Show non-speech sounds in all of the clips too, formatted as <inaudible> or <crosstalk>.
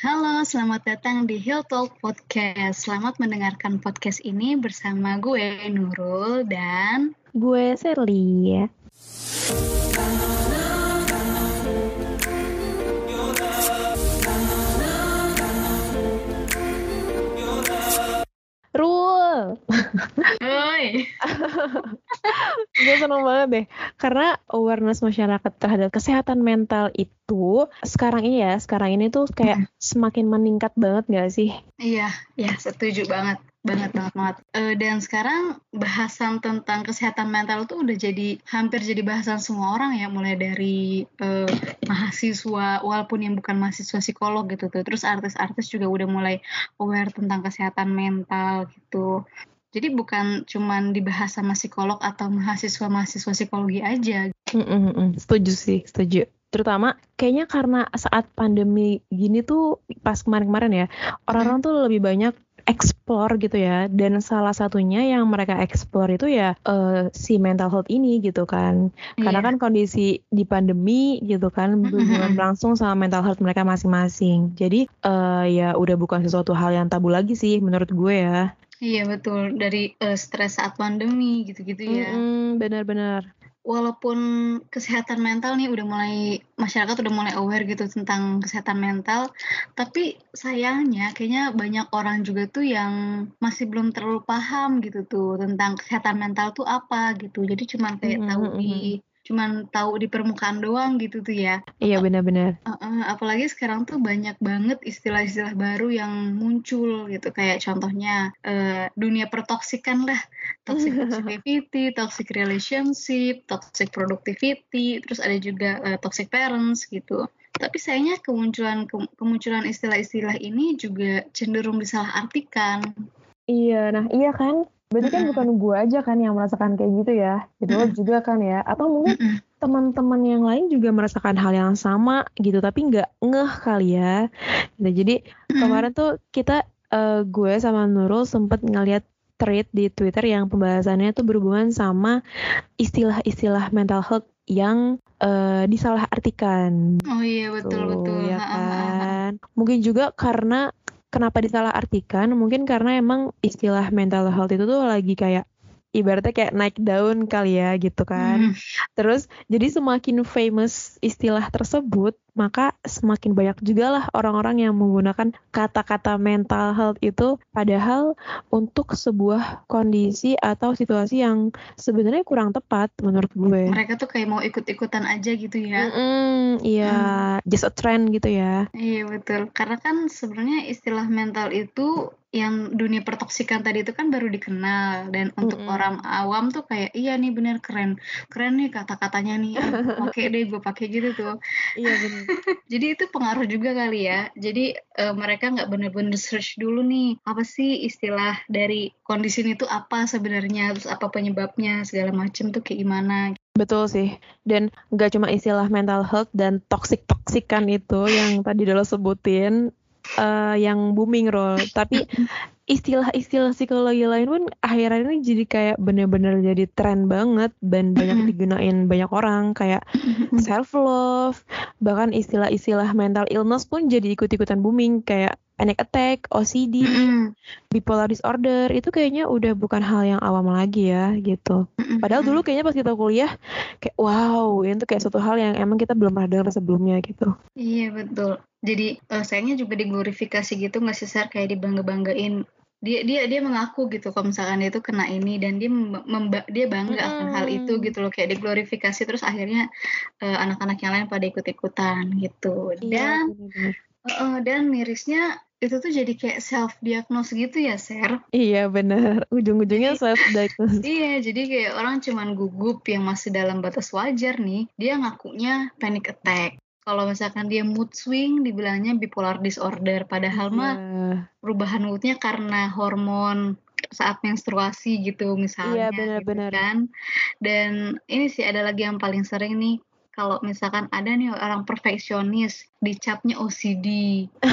Halo, selamat datang di Hill Talk Podcast. Selamat mendengarkan podcast ini bersama gue Nurul dan gue Serli. Rule. Oi. <laughs> gue seneng banget deh karena awareness masyarakat terhadap kesehatan mental itu sekarang ini ya sekarang ini tuh kayak hmm. semakin meningkat banget gak sih? Iya, iya setuju banget banget banget banget uh, dan sekarang bahasan tentang kesehatan mental tuh udah jadi hampir jadi bahasan semua orang ya mulai dari uh, mahasiswa walaupun yang bukan mahasiswa psikolog gitu tuh terus artis-artis juga udah mulai aware tentang kesehatan mental gitu jadi bukan cuman dibahas sama psikolog atau mahasiswa-mahasiswa psikologi aja. Mm -mm, setuju sih, setuju. Terutama kayaknya karena saat pandemi gini tuh pas kemarin-kemarin ya orang-orang tuh lebih banyak explore gitu ya. Dan salah satunya yang mereka explore itu ya uh, si mental health ini gitu kan. Yeah. karena kan kondisi di pandemi gitu kan berhubungan langsung sama mental health mereka masing-masing. Jadi uh, ya udah bukan sesuatu hal yang tabu lagi sih menurut gue ya Iya betul dari uh, stres saat pandemi gitu-gitu ya. Benar-benar walaupun kesehatan mental nih udah mulai masyarakat udah mulai aware gitu tentang kesehatan mental, tapi sayangnya kayaknya banyak orang juga tuh yang masih belum terlalu paham gitu tuh tentang kesehatan mental tuh apa gitu. Jadi cuma kayak mm -hmm. tahu di cuman tahu di permukaan doang gitu tuh ya. Iya benar-benar. Uh, uh, apalagi sekarang tuh banyak banget istilah-istilah baru yang muncul gitu kayak contohnya uh, dunia pertoksikan lah, toxic <laughs> positivity, toxic relationship, toxic productivity, terus ada juga uh, toxic parents gitu. Tapi sayangnya kemunculan ke, kemunculan istilah-istilah ini juga cenderung disalahartikan. Iya, nah iya kan Berarti kan bukan gue aja kan yang merasakan kayak gitu ya. Gitu lo juga kan ya. Atau mungkin teman-teman yang lain juga merasakan hal yang sama gitu. Tapi nggak ngeh kali ya. Gitu. Jadi kemarin tuh kita uh, gue sama Nurul sempet ngeliat thread di Twitter yang pembahasannya tuh berhubungan sama istilah-istilah mental health yang uh, disalahartikan. Oh iya betul tuh, betul. Ya kan. Mungkin juga karena kenapa disalahartikan mungkin karena emang istilah mental health itu tuh lagi kayak ibaratnya kayak naik daun kali ya gitu kan. Hmm. Terus jadi semakin famous istilah tersebut, maka semakin banyak juga lah orang-orang yang menggunakan kata-kata mental health itu padahal untuk sebuah kondisi atau situasi yang sebenarnya kurang tepat menurut gue. Mereka tuh kayak mau ikut-ikutan aja gitu ya. Mm iya, hmm. just a trend gitu ya. Iya betul. Karena kan sebenarnya istilah mental itu yang dunia pertoksikan tadi itu kan baru dikenal dan untuk mm -hmm. orang awam tuh kayak iya nih bener keren keren nih kata-katanya nih <laughs> pakai deh gue pakai gitu tuh iya bener <laughs> jadi itu pengaruh juga kali ya jadi uh, mereka nggak bener-bener search dulu nih apa sih istilah dari kondisi ini tuh apa sebenarnya terus apa penyebabnya segala macem tuh kayak gimana Betul sih. Dan nggak cuma istilah mental health dan toxic toxikan itu yang tadi lo sebutin uh, yang booming role. Tapi istilah-istilah psikologi lain pun akhir-akhir ini jadi kayak bener-bener jadi tren banget dan banyak digunain banyak orang kayak self love bahkan istilah-istilah mental illness pun jadi ikut-ikutan booming kayak panic attack, OCD, bipolar disorder itu kayaknya udah bukan hal yang awam lagi ya gitu. Padahal dulu kayaknya pas kita kuliah kayak wow itu kayak suatu hal yang emang kita belum pernah dengar sebelumnya gitu. Iya betul. Jadi uh, sayangnya juga diglorifikasi gitu nggak sih kayak dibangga banggain dia dia dia mengaku gitu kalau misalkan dia itu kena ini dan dia memba, dia bangga hmm. akan hal itu gitu loh. Kayak diglorifikasi terus akhirnya uh, anak-anak yang lain pada ikut-ikutan gitu. Iya, dan uh, dan mirisnya itu tuh jadi kayak self diagnose gitu ya Ser? Iya benar ujung-ujungnya self diagnose <laughs> iya jadi kayak orang cuman gugup yang masih dalam batas wajar nih. Dia ngakunya panic attack kalau misalkan dia mood swing dibilangnya bipolar disorder. Padahal yeah. mah perubahan moodnya karena hormon saat menstruasi gitu misalnya yeah, benar-benar gitu kan. Dan ini sih ada lagi yang paling sering nih. Kalau misalkan ada nih orang perfeksionis dicapnya OCD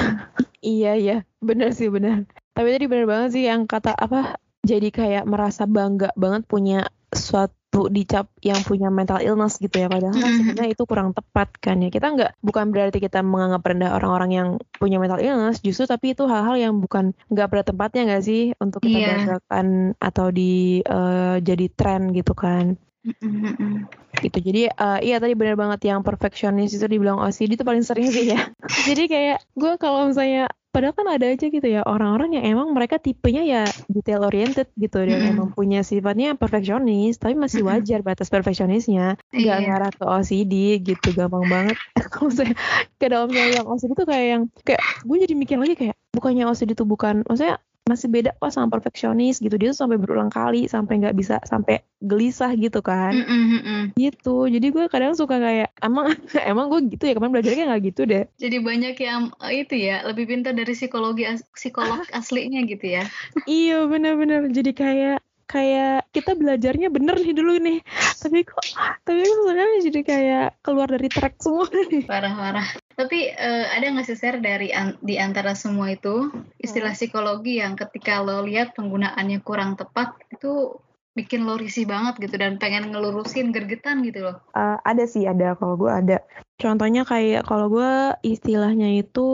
<laughs> iya iya. Benar sih benar. Tapi tadi benar banget sih yang kata apa jadi kayak merasa bangga banget punya suatu dicap yang punya mental illness gitu ya padahal kan Mm-mm. sebenarnya itu kurang tepat kan ya kita nggak bukan berarti kita menganggap rendah orang-orang yang punya mental illness justru tapi itu hal-hal yang bukan nggak pada tempatnya nggak sih untuk kita Iya. banggakan atau di eh, jadi tren gitu kan Mm-mm. gitu jadi eh, iya tadi benar banget yang perfeksionis itu dibilang OCD itu paling sering sih ya <laughs> jadi kayak gue kalau misalnya padahal kan ada aja gitu ya orang-orang yang emang mereka tipenya ya detail oriented gitu dan Mm-mm. emang punya sifatnya perfeksionis tapi masih wajar batas perfeksionisnya nggak Iya. ngarah ke OCD gitu gampang banget <laughs> kalau saya ke dalam yang OCD tuh kayak yang kayak gue jadi mikir lagi kayak bukannya OCD tuh bukan maksudnya masih beda kok sama perfeksionis gitu. Dia tuh sampai berulang kali sampai nggak bisa sampai gelisah gitu kan. Mm-mm, mm-mm. gitu. Jadi gue kadang suka kayak emang <laughs> emang gue gitu ya kemarin belajarnya nggak gitu deh. Jadi banyak yang eh, itu ya lebih pintar dari psikologi as- psikolog <laughs> aslinya gitu ya. iya bener-bener jadi kayak kayak kita belajarnya bener nih dulu nih. <laughs> Tapi kok tapi kok sebenarnya jadi kayak keluar dari track semua nih. Parah-parah. Tapi eh, ada nggak sih share dari an- di antara semua itu istilah psikologi yang ketika lo lihat penggunaannya kurang tepat itu bikin lo risih banget gitu dan pengen ngelurusin gergetan gitu loh. Eh, ada sih ada. Kalau gue ada. Contohnya kayak kalau gue istilahnya itu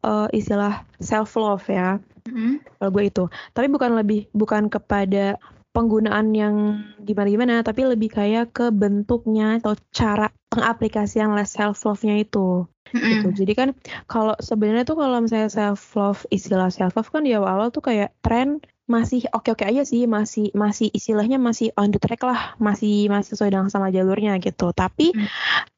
eh, istilah self love ya. Mm-mm. kalau gue itu. Tapi bukan lebih bukan kepada penggunaan yang gimana-gimana tapi lebih kayak ke bentuknya atau cara pengaplikasian self love-nya itu gitu. Mm-mm. Jadi kan kalau sebenarnya tuh kalau misalnya self love istilah self love kan di awal-awal tuh kayak tren masih oke-oke aja sih, masih masih istilahnya masih on the track lah, masih masih sesuai dengan sama jalurnya gitu. Tapi Hmm.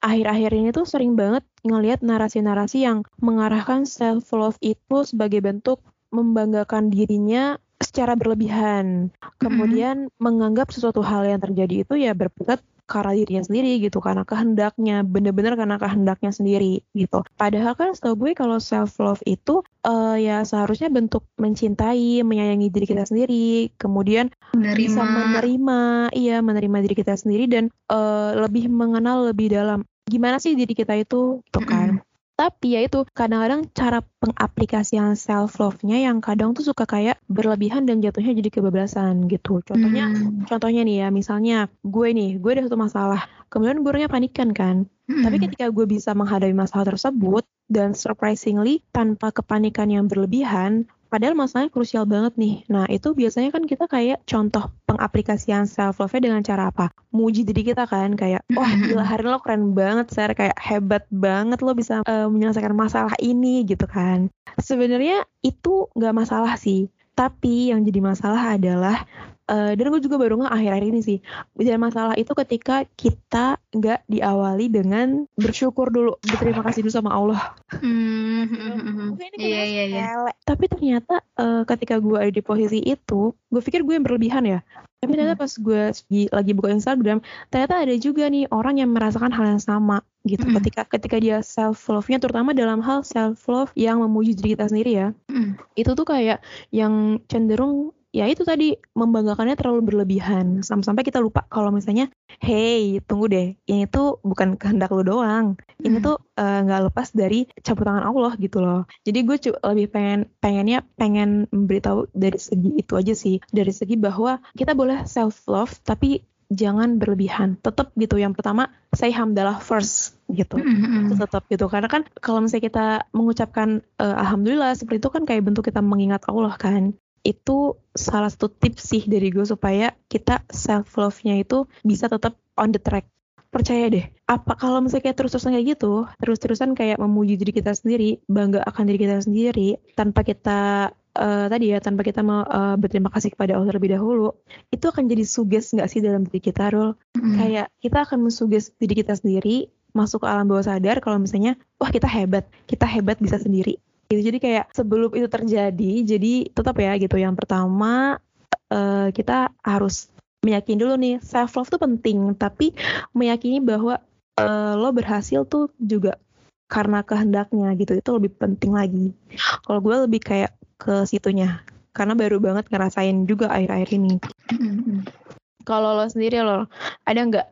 akhir-akhir ini tuh sering banget ngelihat narasi-narasi yang mengarahkan self love itu sebagai bentuk membanggakan dirinya secara berlebihan. Kemudian menganggap sesuatu hal yang terjadi itu ya berpusat karena dirinya sendiri gitu karena kehendaknya bener-bener karena kehendaknya sendiri gitu. Padahal kan setahu gue kalau self love itu eh, ya seharusnya bentuk mencintai menyayangi diri kita sendiri kemudian Menerima. bisa menerima. iya menerima diri kita sendiri dan eh, lebih mengenal lebih dalam. Gimana sih diri kita itu? Gitu kan tapi ya itu kadang-kadang cara pengaplikasian self love-nya yang kadang tuh suka kayak berlebihan dan jatuhnya jadi kebablasan gitu contohnya Mm. Contohnya nih ya, misalnya gue nih, gue ada satu masalah. Kemudian gue orangnya panikan kan. Mm-mm. Tapi ketika gue bisa menghadapi masalah tersebut, dan surprisingly tanpa kepanikan yang berlebihan, padahal masalahnya krusial banget nih. Nah itu biasanya kan kita kayak contoh pengaplikasian self-love-nya dengan cara apa? Muji diri kita kan, kayak, <laughs> wah gila hari lo keren banget, Ser. Kayak hebat banget lo bisa eh, menyelesaikan masalah ini gitu kan. Sebenarnya itu nggak masalah sih. Tapi yang jadi masalah adalah eh, dan gue juga baru nggak akhir-akhir ini sih jadi masalah itu ketika kita nggak diawali dengan bersyukur dulu berterima kasih dulu sama Allah Mm, mm, mm, mm. Ini Iya iya iya. sepele. tapi ternyata eh, ketika gue ada di posisi itu gue pikir gue yang berlebihan ya tapi ternyata pas gue lagi, lagi buka Instagram ternyata ada juga nih orang yang merasakan hal yang sama gitu Mm. ketika ketika dia self love nya terutama dalam hal self love yang memuji diri kita sendiri ya Mm. itu tuh kayak yang cenderung ya itu tadi membanggakannya terlalu berlebihan. Sampai-sampai kita lupa kalau misalnya hey tunggu deh ini tuh bukan kehendak lu doang. Ini Hmm. tuh eh, nggak lepas dari campur tangan Allah gitu loh. Jadi gue lebih pengen pengennya pengen memberitahu dari segi itu aja sih. Dari segi bahwa kita boleh self love tapi jangan berlebihan. Tetap gitu yang pertama say hamdalah first gitu. Mm, mm, itu mm. tetap gitu. Karena kan kalau misalnya kita mengucapkan eh, alhamdulillah seperti itu kan kayak bentuk kita mengingat Allah kan itu salah satu tips sih dari gue supaya kita self love-nya itu bisa tetap on the track. Percaya deh apa kalau misalnya kayak terus-terusan kayak gitu terus-terusan kayak memuji diri kita sendiri bangga akan diri kita sendiri tanpa kita eh, tadi ya tanpa kita mau eh, berterima kasih kepada Allah terlebih dahulu itu akan jadi suges nggak sih dalam diri kita Rul? Mm. kayak kita akan mensuges diri kita sendiri masuk ke alam bawah sadar kalau misalnya wah kita hebat kita hebat bisa sendiri gitu. Jadi kayak sebelum itu terjadi jadi tetap ya gitu. Yang pertama eh, kita harus meyakini dulu nih self love tuh penting tapi meyakini bahwa eh, lo berhasil tuh juga karena kehendaknya gitu. Itu lebih penting lagi. Kalau gue lebih kayak ke situnya karena baru banget ngerasain juga akhir-akhir ini. Kalau lo sendiri lo ada nggak?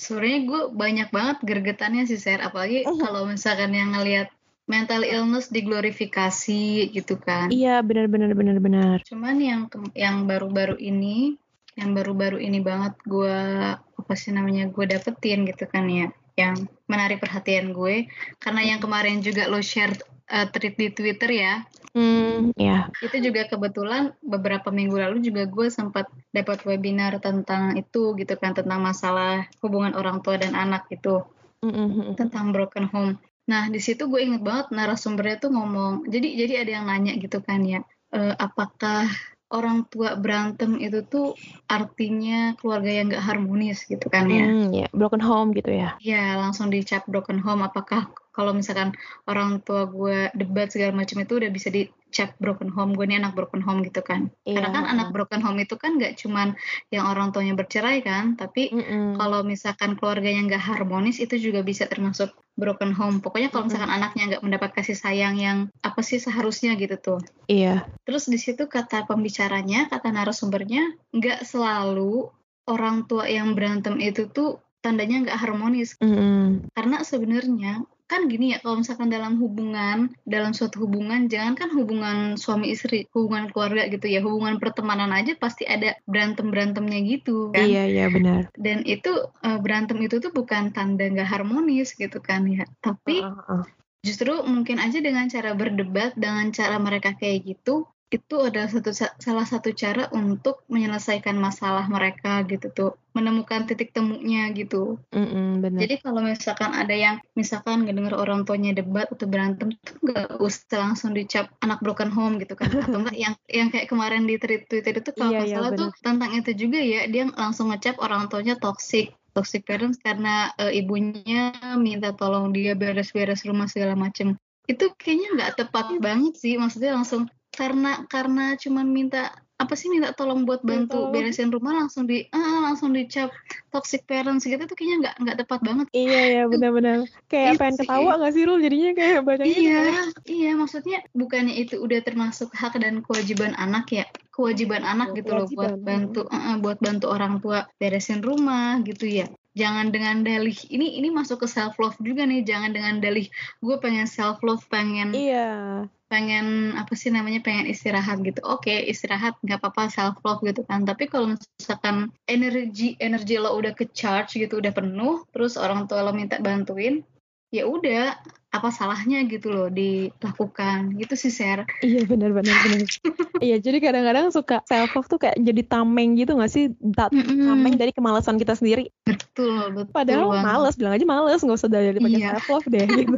Sebenarnya gue banyak banget gergetannya sih, Ser. Apalagi Mhm. kalau misalkan yang ngelihat mental illness diglorifikasi gitu kan. Iya benar benar benar benar. Cuman yang yang baru-baru ini yang baru-baru ini banget gue apa sih namanya gue dapetin gitu kan ya yang menarik perhatian gue karena yang kemarin juga lo share uh, tweet di Twitter ya Hmm, ya. itu juga kebetulan beberapa minggu lalu juga gue sempat dapat webinar tentang itu gitu kan tentang masalah hubungan orang tua dan anak itu Mm, mm, mm. tentang broken home. Nah di situ gue inget banget narasumbernya tuh ngomong jadi jadi ada yang nanya gitu kan ya eh, apakah orang tua berantem itu tuh artinya keluarga yang gak harmonis gitu kan ya? Hmm, ya, broken home gitu ya. Ya langsung dicap broken home. Apakah kalau misalkan orang tua gue debat segala macam itu udah bisa dicap broken home? Gue ini anak broken home gitu kan? Karena Iya. kan anak broken home itu kan gak cuman yang orang tuanya bercerai kan, tapi Mm-mm. kalau misalkan keluarganya nggak harmonis itu juga bisa termasuk broken home. Pokoknya kalau misalkan anaknya nggak mendapat kasih sayang yang apa sih seharusnya gitu tuh. Iya. Terus di situ kata pembicaranya, kata narasumbernya, nggak selalu orang tua yang berantem itu tuh tandanya nggak harmonis. Mm-mm. Karena sebenarnya kan gini ya, kalau misalkan dalam hubungan, dalam suatu hubungan, jangan kan hubungan suami istri, hubungan keluarga gitu ya, hubungan pertemanan aja pasti ada berantem berantemnya gitu kan Iya, iya benar. dan itu eh, berantem itu tuh bukan tanda nggak harmonis gitu kan ya tapi ah, ah. justru mungkin aja dengan cara berdebat dengan cara mereka kayak gitu itu adalah satu salah satu cara untuk menyelesaikan masalah mereka gitu tuh menemukan titik temunya gitu. Mm-mm, benar. jadi kalau misalkan ada yang misalkan ngedenger orang tuanya debat atau berantem tuh nggak usah langsung dicap anak broken home gitu kan. Atau enggak yang yang kayak kemarin di Twitter itu kalau Iya, nggak iya, salah tuh tentang itu juga ya dia langsung ngecap orang tuanya toxic toxic parents karena eh, ibunya minta tolong dia beres-beres rumah segala macem. Itu kayaknya nggak tepat banget sih maksudnya langsung karena karena cuman minta apa sih minta tolong buat bantu tolong. beresin rumah langsung di ah, langsung dicap toxic parents gitu tuh kayaknya nggak nggak tepat banget Iya, iya benar-benar. Kayak Iya pengen ketawa gak sih Rul? Jadinya kayak bacanya Iya, kayak- iya maksudnya bukannya itu udah termasuk hak dan kewajiban anak ya? Kewajiban anak Oh, gitu loh buat kewajiban. bantu eh, buat bantu orang tua beresin rumah gitu ya. Jangan dengan dalih ini ini masuk ke self love juga nih, jangan dengan dalih gue pengen self love, pengen Iya. Pengen apa sih namanya pengen istirahat gitu. Oke, istirahat nggak apa-apa self love gitu kan. Tapi kalau misalkan energi energi lo udah ke charge gitu, udah penuh, terus orang tua lo minta bantuin, ya udah apa salahnya gitu loh dilakukan gitu sih Ser. Iya benar-benar benar. <laughs> iya, jadi kadang-kadang suka self love tuh kayak jadi tameng gitu gak sih? Ta-. Tameng dari kemalasan kita sendiri. Betul, betul Padahal banget. males, bilang aja males, nggak usah dari pakai Iya. self love deh <laughs> gitu.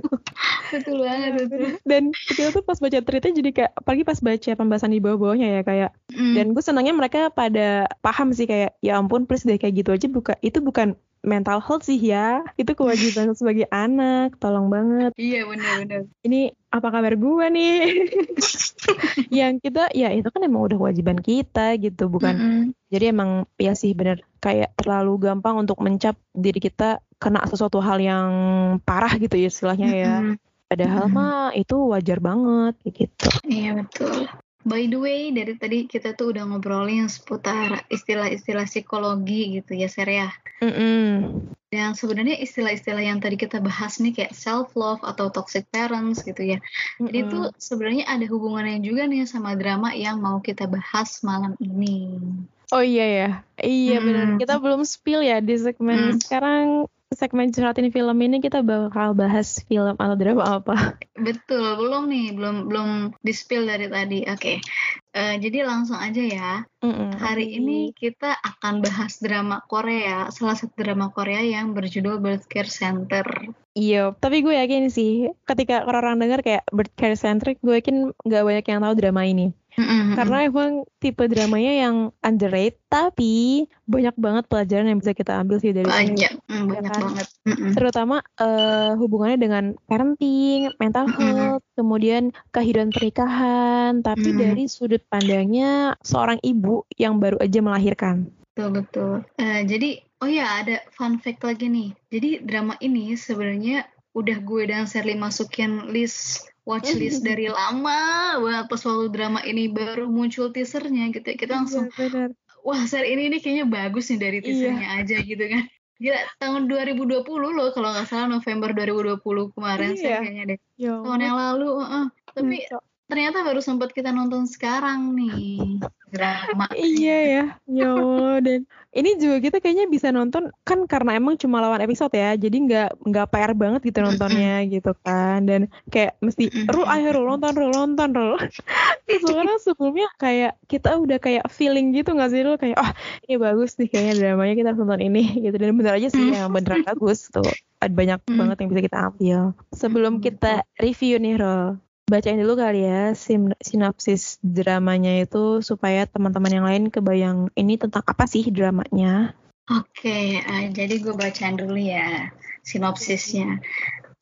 Betul banget betul. Dan kita tuh pas baca tweetnya jadi kayak, apalagi pas baca pembahasan di bawah-bawahnya ya kayak. Mm. Dan gue senangnya mereka pada paham sih kayak, ya ampun please deh kayak gitu aja buka itu bukan mental health sih ya, itu kewajiban <laughs> sebagai anak, tolong banget. Iya benar-benar. Ini apa kabar gue nih? <laughs> Yang kita, ya itu kan emang udah kewajiban kita gitu, bukan Mm-mm. Jadi emang ya sih bener kayak terlalu gampang untuk mencap diri kita kena sesuatu hal yang parah gitu ya istilahnya ya. Mm-mm. Padahal Mm-mm. mah itu wajar banget gitu. Iya betul. By the way, dari tadi kita tuh udah ngobrolin seputar istilah-istilah psikologi gitu ya, Ser ya. Mm-mm. Dan sebenarnya istilah-istilah yang tadi kita bahas nih kayak self love atau toxic parents gitu ya. Jadi Mm-mm. itu sebenarnya ada hubungannya juga nih sama drama yang mau kita bahas malam ini. Oh iya ya, iya Mm-mm. bener. Kita belum spill ya di segmen Mm. sekarang segmen curhatin film ini kita bakal bahas film atau drama apa. Betul, belum nih, belum belum di spill dari tadi. Oke. Eh, jadi langsung aja ya. Mm-mm. Hari ini kita akan bahas drama Korea, salah satu drama Korea yang berjudul Birth Care Center. Iya, tapi gue yakin sih ketika orang-orang dengar kayak birth care centric, gue yakin nggak banyak yang tahu drama ini. Mm-mm. Karena emang tipe dramanya yang underrated, tapi banyak banget pelajaran yang bisa kita ambil sih dari banyak, Mm, banyak kan? banget. Mm-mm. Terutama eh, hubungannya dengan parenting, mental health, kemudian kehidupan pernikahan, tapi Mm. dari sudut pandangnya seorang ibu yang baru aja melahirkan. Betul betul. Eh, jadi oh ya ada fun fact lagi nih. Jadi drama ini sebenarnya udah gue dan Sherly masukin list watchlist <laughs> dari lama banget pas waktu drama ini baru muncul teasernya gitu ya. Kita langsung Iya, wah ser ini nih kayaknya bagus nih dari Iya. teasernya aja gitu kan. Gila tahun 2020 loh kalau nggak salah November 2020 kemarin Iya. Ser, kayaknya deh. Ya Tahun yang lalu, heeh. Tapi. Ternyata baru sempat kita nonton sekarang nih drama. Iya ya, ya Allah. Dan ini juga kita kayaknya bisa nonton kan karena emang cuma lawan episode ya, jadi nggak nggak PR banget gitu nontonnya gitu kan. Dan kayak mesti Rul ayo Rul nonton Rul nonton Rul. <laughs> Sekarang sebelumnya kayak kita udah kayak feeling gitu nggak sih Rul kayak oh ini bagus nih kayaknya dramanya kita harus nonton ini gitu dan bener aja sih yang beneran bagus tuh. Ada banyak banget yang bisa kita ambil. Sebelum kita review nih Rul, bacain dulu kali ya sim sinopsis dramanya itu supaya teman-teman yang lain kebayang ini tentang apa sih dramanya. Oke, uh, jadi gue bacain dulu ya sinopsisnya.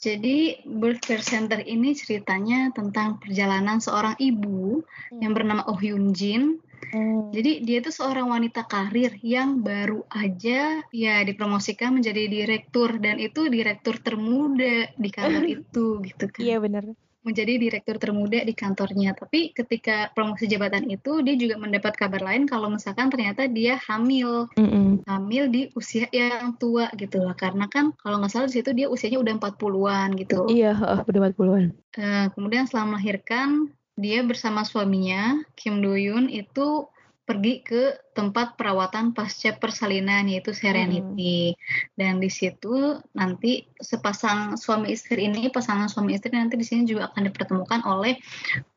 Jadi Birth Care Center ini ceritanya tentang perjalanan seorang ibu hmm. yang bernama Oh Hyun Jin. Hmm. Jadi dia itu seorang wanita karir yang baru aja ya dipromosikan menjadi direktur dan itu direktur termuda di kantor <laughs> itu gitu kan. Iya benar menjadi direktur termuda di kantornya. Tapi ketika promosi jabatan itu dia juga mendapat kabar lain kalau misalkan ternyata dia hamil, mm -hmm. hamil di usia yang tua gitu lah. Karena kan kalau nggak salah di situ dia usianya udah 40-an gitu. Iya, uh, udah 40-an. Uh, kemudian setelah melahirkan dia bersama suaminya Kim Do Yoon itu pergi ke tempat perawatan pasca persalinan yaitu Serenity. Hmm. Dan di situ nanti sepasang suami istri ini, pasangan suami istri nanti di sini juga akan dipertemukan oleh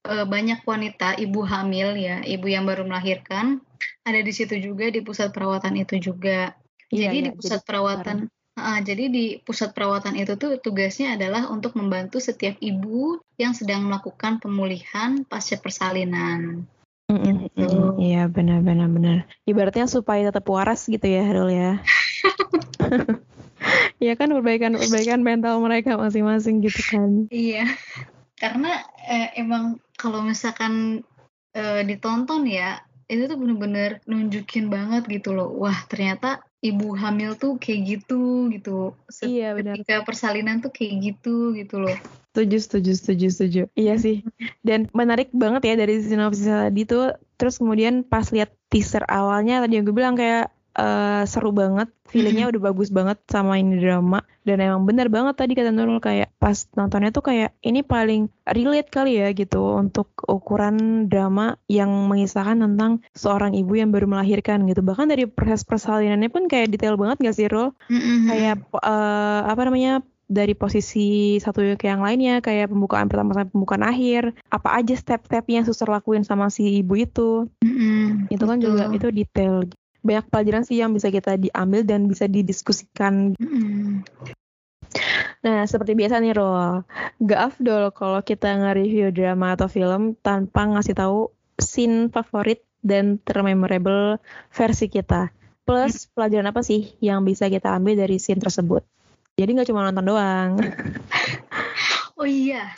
uh, banyak wanita ibu hamil ya, ibu yang baru melahirkan. Ada di situ juga di pusat perawatan itu juga. Iya, jadi iya, di pusat jadi perawatan Uh, jadi di pusat perawatan itu tuh tugasnya adalah untuk membantu setiap ibu yang sedang melakukan pemulihan pasca persalinan. Gitu. Iya benar-benar benar. Ibaratnya supaya tetap waras gitu ya Harul ya. <laughs> Iya kan perbaikan-perbaikan mental mereka masing-masing gitu kan. Iya. Karena eh, emang kalau misalkan eh, ditonton ya itu tuh bener-bener nunjukin banget gitu loh. Wah ternyata ibu hamil tuh kayak gitu gitu. Iya benar. Ketika persalinan tuh kayak gitu gitu loh. Setuju, setuju, setuju, setuju. Iya sih. Dan menarik banget ya dari sinopsis tadi tuh. Terus kemudian pas lihat teaser awalnya tadi yang gue bilang kayak uh, seru banget. Feelingnya udah bagus banget sama ini drama. Dan emang bener banget tadi kata Nurul kayak pas nontonnya tuh kayak ini paling relate kali ya gitu untuk ukuran drama yang mengisahkan tentang seorang ibu yang baru melahirkan gitu. Bahkan dari proses persalinannya pun kayak detail banget gak sih Rul? Kayak uh, apa namanya dari posisi satu ke yang lainnya kayak pembukaan pertama sampai pembukaan akhir apa aja step-step yang suster lakuin sama si ibu itu mm-hmm, itu kan betul. juga itu detail banyak pelajaran sih yang bisa kita diambil dan bisa didiskusikan mm-hmm. Nah, seperti biasa nih, Rol. Gak afdol kalau kita nge-review drama atau film tanpa ngasih tahu scene favorit dan termemorable versi kita. Plus, pelajaran apa sih yang bisa kita ambil dari scene tersebut? Jadi nggak cuma nonton doang. <laughs> oh iya.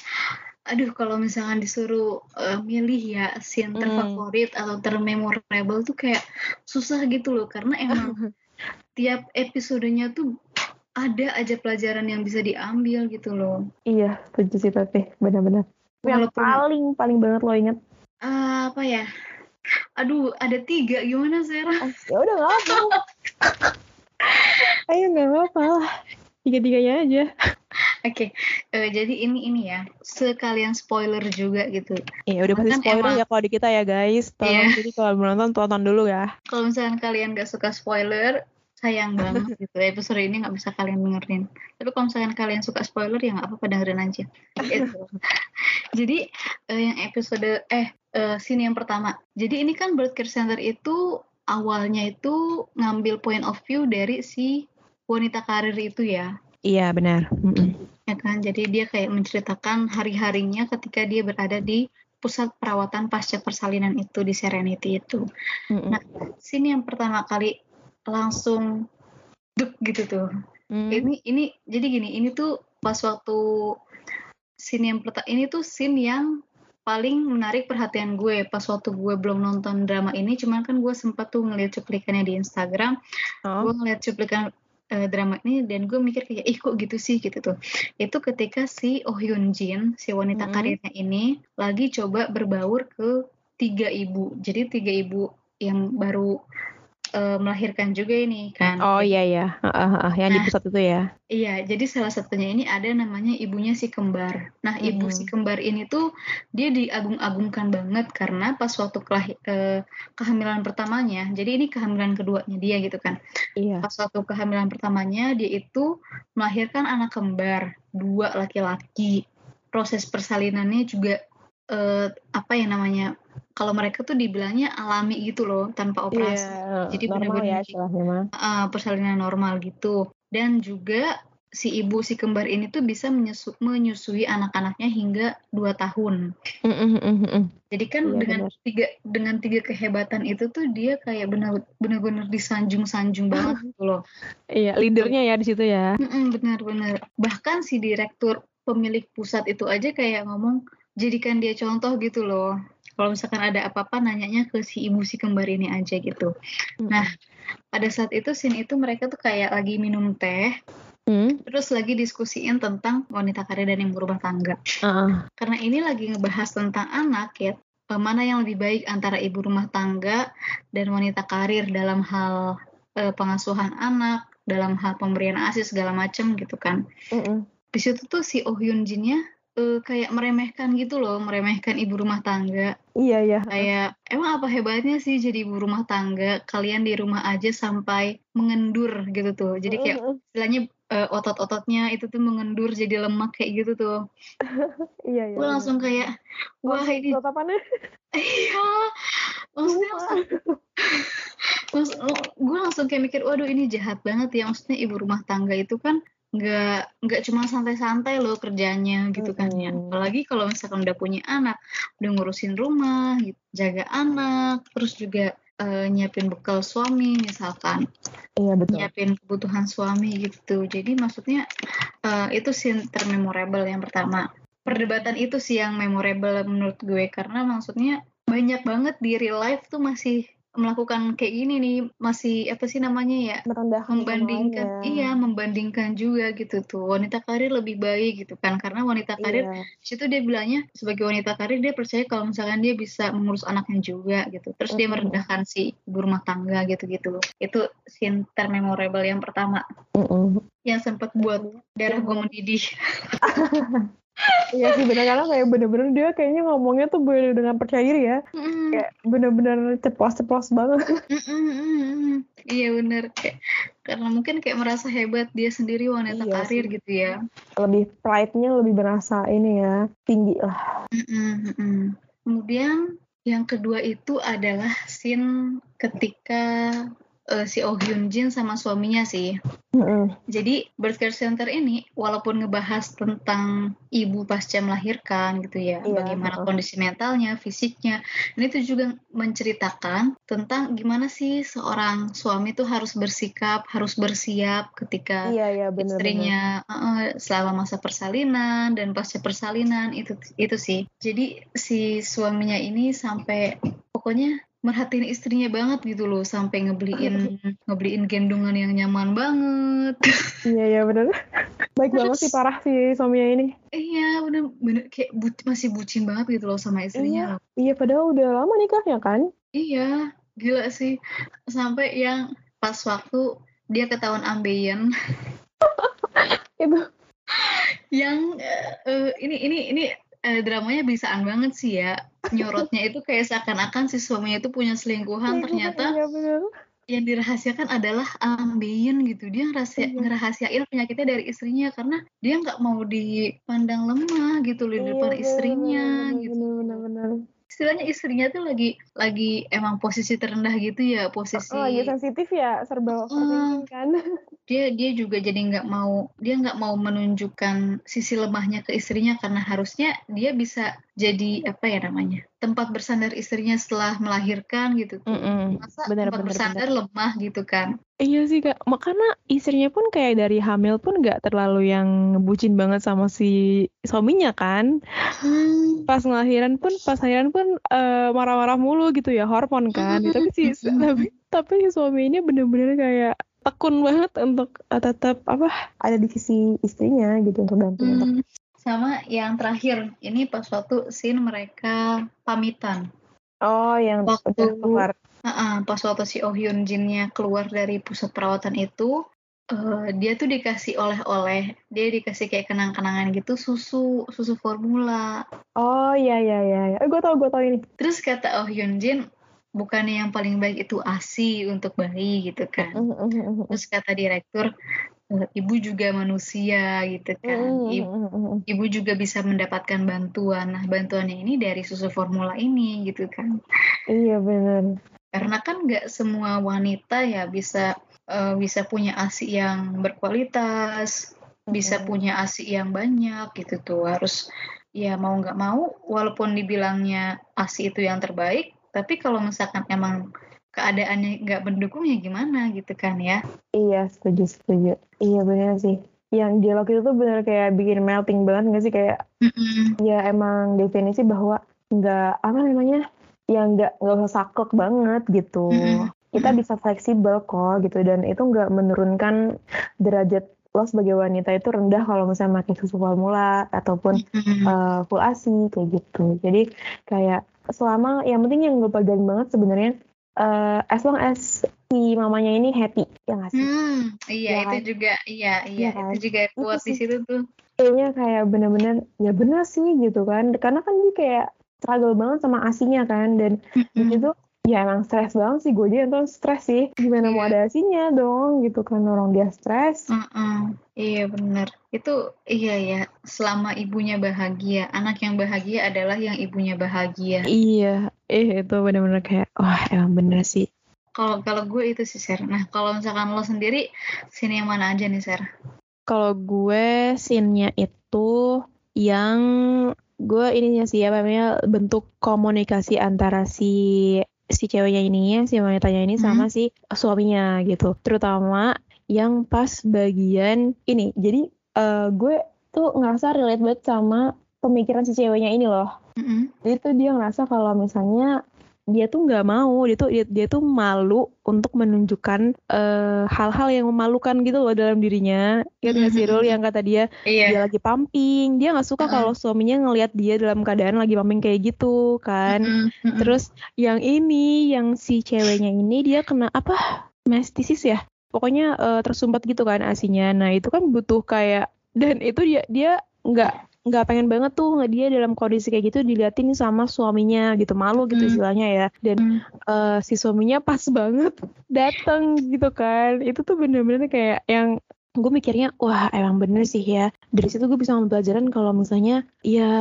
Aduh, kalau misalkan disuruh uh, milih ya scene hmm. terfavorit atau termemorable tuh kayak susah gitu loh karena <laughs> emang tiap episodenya tuh ada aja pelajaran yang bisa diambil gitu loh. Iya, setuju sih tapi benar-benar. Yang paling paling banget lo inget? Uh, apa ya? Aduh, ada tiga gimana Sarah? Ah, ya udah nggak apa. <laughs> Ayo nggak apa-apa lah tiga-tiganya aja. Oke, okay. uh, eh, jadi ini ini ya sekalian spoiler juga gitu. Iya udah pasti spoiler emang, ya kalau di kita ya guys. Tolong yeah. jadi kalau menonton tonton dulu ya. Kalau misalnya kalian gak suka spoiler, sayang banget <laughs> gitu. Episode ini nggak bisa kalian dengerin. Tapi kalau misalnya kalian suka spoiler ya nggak apa-apa dengerin aja. <laughs> Gitu. jadi uh, yang episode eh uh, scene yang pertama. Jadi ini kan Birth Care Center itu awalnya itu ngambil point of view dari si wanita karir itu ya. Iya benar. Ya kan, jadi dia kayak menceritakan hari-harinya ketika dia berada di pusat perawatan pasca persalinan itu di Serenity itu. Mm-mm. Nah, sini yang pertama kali langsung duk gitu tuh. Mm. Ini ini jadi gini, ini tuh pas waktu scene yang pertama ini tuh scene yang paling menarik perhatian gue pas waktu gue belum nonton drama ini cuman kan gue sempat tuh ngeliat cuplikannya di Instagram oh. gue ngeliat cuplikan uh, drama ini dan gue mikir kayak ih kok gitu sih? Gitu tuh. Itu ketika si Oh Hyun Jin si wanita mm -hmm. karirnya ini lagi coba berbaur ke tiga ibu. Jadi tiga ibu yang baru uh, melahirkan juga ini kan. Oh iya ya, uh, uh, uh, yang nah, di pusat itu ya. Iya, jadi salah satunya ini ada namanya ibunya si kembar. Nah, hmm. ibu si kembar ini tuh dia diagung-agungkan banget karena pas waktu kelahir, uh, kehamilan pertamanya, jadi ini kehamilan keduanya dia gitu kan. Iya. Pas waktu kehamilan pertamanya dia itu melahirkan anak kembar dua laki-laki. Proses persalinannya juga uh, apa ya namanya kalau mereka tuh dibilangnya alami gitu loh tanpa operasi. Yeah, Jadi benar-benar ya, uh, persalinan normal gitu. Dan juga si ibu si kembar ini tuh bisa menyesu menyusui anak-anaknya hingga dua tahun. Mm -mm, Jadi kan yeah, dengan bener. tiga dengan tiga kehebatan itu tuh dia kayak benar-benar disanjung-sanjung banget gitu loh. <laughs> Iya, leadernya ya di situ ya. Benar-benar. Bahkan si direktur pemilik pusat itu aja kayak ngomong jadikan dia contoh gitu loh kalau misalkan ada apa-apa nanyanya ke si ibu si kembar ini aja gitu. Hmm. Nah, pada saat itu scene itu mereka tuh kayak lagi minum teh, hmm. terus lagi diskusiin tentang wanita karir dan ibu rumah tangga. Uh. Karena ini lagi ngebahas tentang anak ya, mana yang lebih baik antara ibu rumah tangga dan wanita karir dalam hal uh, pengasuhan anak, dalam hal pemberian ASI segala macem gitu kan. Uh -uh. Di situ tuh si Oh Hyun Jinnya uh, kayak meremehkan gitu loh, meremehkan ibu rumah tangga. Iya iya. Kayak emang apa hebatnya sih jadi ibu rumah tangga? Kalian di rumah aja sampai mengendur gitu tuh. Jadi kayak istilahnya uh, otot-ototnya itu tuh mengendur jadi lemak kayak gitu tuh. <laughs> iya iya. Gue langsung kayak wah oh, ini. <laughs> Iya. Maksudnya <laughs> Maksud, gue langsung kayak mikir, waduh ini jahat banget ya. Maksudnya ibu rumah tangga itu kan nggak nggak cuma santai-santai loh kerjanya gitu kan ya. Apalagi kalau misalkan udah punya anak udah ngurusin rumah gitu, jaga anak terus juga uh, nyiapin bekal suami misalkan. Iya betul. Nyiapin kebutuhan suami gitu. Jadi maksudnya uh, itu sih termemorable yang pertama. Perdebatan itu sih yang memorable menurut gue. Karena maksudnya banyak banget di real life tuh masih melakukan kayak gini nih masih apa sih namanya ya merendahkan membandingkan iya membandingkan juga gitu tuh wanita karir lebih baik gitu kan karena wanita karir iya. situ dia bilangnya sebagai wanita karir dia percaya kalau misalkan dia bisa mengurus anaknya juga gitu terus mm -hmm. dia merendahkan si ibu rumah tangga gitu gitu itu scene termemorable yang pertama mm -hmm. yang sempat buat darah gue mendidih <laughs> Iya sih benar karena kayak bener-bener dia kayaknya ngomongnya tuh bener dengan percaya diri ya. Mm. Kayak bener-bener ceplos-ceplos banget. Mm iya bener kayak karena mungkin kayak merasa hebat dia sendiri wanita iya karir sih. gitu ya. Lebih pride-nya lebih berasa ini ya tinggi lah. Kemudian yang kedua itu adalah scene ketika uh, si Oh Hyun Jin sama suaminya sih. Mm-hmm. Jadi birth care center ini walaupun ngebahas tentang ibu pasca melahirkan gitu ya, yeah, bagaimana uh. kondisi mentalnya, fisiknya, ini tuh juga menceritakan tentang gimana sih seorang suami tuh harus bersikap, harus bersiap ketika yeah, yeah, bener, istrinya Uh, selama masa persalinan dan pasca persalinan itu itu sih. Jadi si suaminya ini sampai pokoknya merhatiin istrinya banget gitu loh sampai ngebeliin ngebeliin gendongan yang nyaman banget. Iya iya benar baik Terus, banget sih parah sih suaminya ini. Iya bener bener kayak bu, masih bucin banget gitu loh sama istrinya. Iya, iya padahal udah lama nikahnya kan? Iya gila sih. Sampai yang pas waktu dia ketahuan ambeien. <laughs> Itu. Yang uh, ini ini ini uh, dramanya bisaan banget sih ya. Nyorotnya itu kayak seakan-akan si suaminya itu punya selingkuhan. Iya, ternyata iya, yang dirahasiakan adalah ambien gitu. Dia ngerahasia, iya. ngerahasiain penyakitnya dari istrinya karena dia nggak mau dipandang lemah gitu loh di depan iya, istrinya bener, gitu. bener, bener, istilahnya istrinya tuh lagi lagi emang posisi terendah gitu ya posisi oh, lagi sensitif ya serba uh, kan <laughs> dia dia juga jadi nggak mau dia nggak mau menunjukkan sisi lemahnya ke istrinya karena harusnya dia bisa jadi apa ya namanya tempat bersandar istrinya setelah melahirkan gitu mm -mm. masa bener, tempat bener, bersandar bener. lemah gitu kan Iya sih kak, makanya istrinya pun kayak dari hamil pun nggak terlalu yang bucin banget sama si suaminya kan. Hmm. Pas ngelahiran pun, pas ngelahiran pun uh, marah-marah mulu gitu ya hormon kan. Hmm. Tapi si <laughs> tapi tapi si suami ini bener-bener kayak tekun banget untuk uh, tetap apa ada di sisi istrinya gitu untuk bantu hmm. untuk. Sama yang terakhir, ini pas waktu scene mereka pamitan. Oh, yang waktu keluar uh, uh, pas waktu si Oh Hyun Jinnya keluar dari pusat perawatan itu uh, dia tuh dikasih oleh-oleh dia dikasih kayak kenang-kenangan gitu susu susu formula oh iya iya iya ya. gue tau gue tau ini terus kata Oh Hyun Jin bukannya yang paling baik itu ASI untuk bayi gitu kan terus kata direktur Eh, ibu juga manusia gitu kan. Ibu, ibu juga bisa mendapatkan bantuan. Nah, bantuannya ini dari susu formula ini gitu kan. Iya benar. Karena kan nggak semua wanita ya bisa uh, bisa punya ASI yang berkualitas, bisa punya ASI yang banyak gitu tuh. Harus ya mau nggak mau walaupun dibilangnya ASI itu yang terbaik, tapi kalau misalkan emang keadaannya nggak mendukung ya gimana gitu kan ya? Iya setuju setuju. Iya benar sih. Yang dialog itu tuh bener kayak bikin melting banget nggak sih? Kayak mm-hmm. ya emang definisi bahwa nggak apa namanya? Yang nggak nggak usah saklek banget gitu. Mm-hmm. kita bisa fleksibel kok gitu. Dan itu nggak menurunkan derajat lo sebagai wanita itu rendah kalau misalnya pakai susu formula ataupun mm-hmm. uh, full asi kayak gitu. Jadi kayak selama yang penting yang gue pegang banget sebenarnya uh, as long as si mamanya ini happy ya nggak sih? Hmm, iya ya, itu kan? juga iya iya ya, kan? itu juga kuat di situ tuh. Kayaknya kayak bener-bener ya bener sih gitu kan karena kan dia kayak struggle banget sama asinya kan dan mm -hmm. itu ya emang stres banget sih gue. Dia nonton stres sih. Gimana yeah. mau iya. ada dong gitu kan. Orang dia stres. Uh -uh. iya bener. Itu iya ya. Selama ibunya bahagia anak yang bahagia adalah yang ibunya bahagia. Iya. Eh itu bener-bener kayak wah emang bener sih. Kalau kalau gue itu sih Ser. Nah kalau misalkan lo sendiri scene yang mana aja nih Ser? Kalau gue scene-nya itu yang gue ininya sih ya namanya bentuk komunikasi antara si si ceweknya ini si wanitanya ini sama hmm. si suaminya gitu terutama yang pas bagian ini jadi uh, gue tuh ngerasa relate banget sama pemikiran si ceweknya ini loh mm-hmm. jadi tuh dia ngerasa kalau misalnya dia tuh nggak mau dia tuh dia, dia tuh malu untuk menunjukkan uh, hal-hal yang memalukan gitu loh dalam dirinya ya mm-hmm. sih Rul yang kata dia yeah. dia lagi pumping dia nggak suka uh-huh. kalau suaminya ngelihat dia dalam keadaan lagi pumping kayak gitu kan mm-hmm. terus yang ini yang si ceweknya ini dia kena apa mastisis ya pokoknya uh, tersumbat gitu kan asinya nah itu kan butuh kayak dan itu dia dia nggak nggak pengen banget tuh nggak dia dalam kondisi kayak gitu diliatin sama suaminya gitu malu gitu hmm. istilahnya ya dan hmm. uh, si suaminya pas banget datang gitu kan itu tuh bener-bener kayak yang gue mikirnya wah emang bener sih ya. Dari situ gue bisa ngambil pelajaran kalau misalnya ya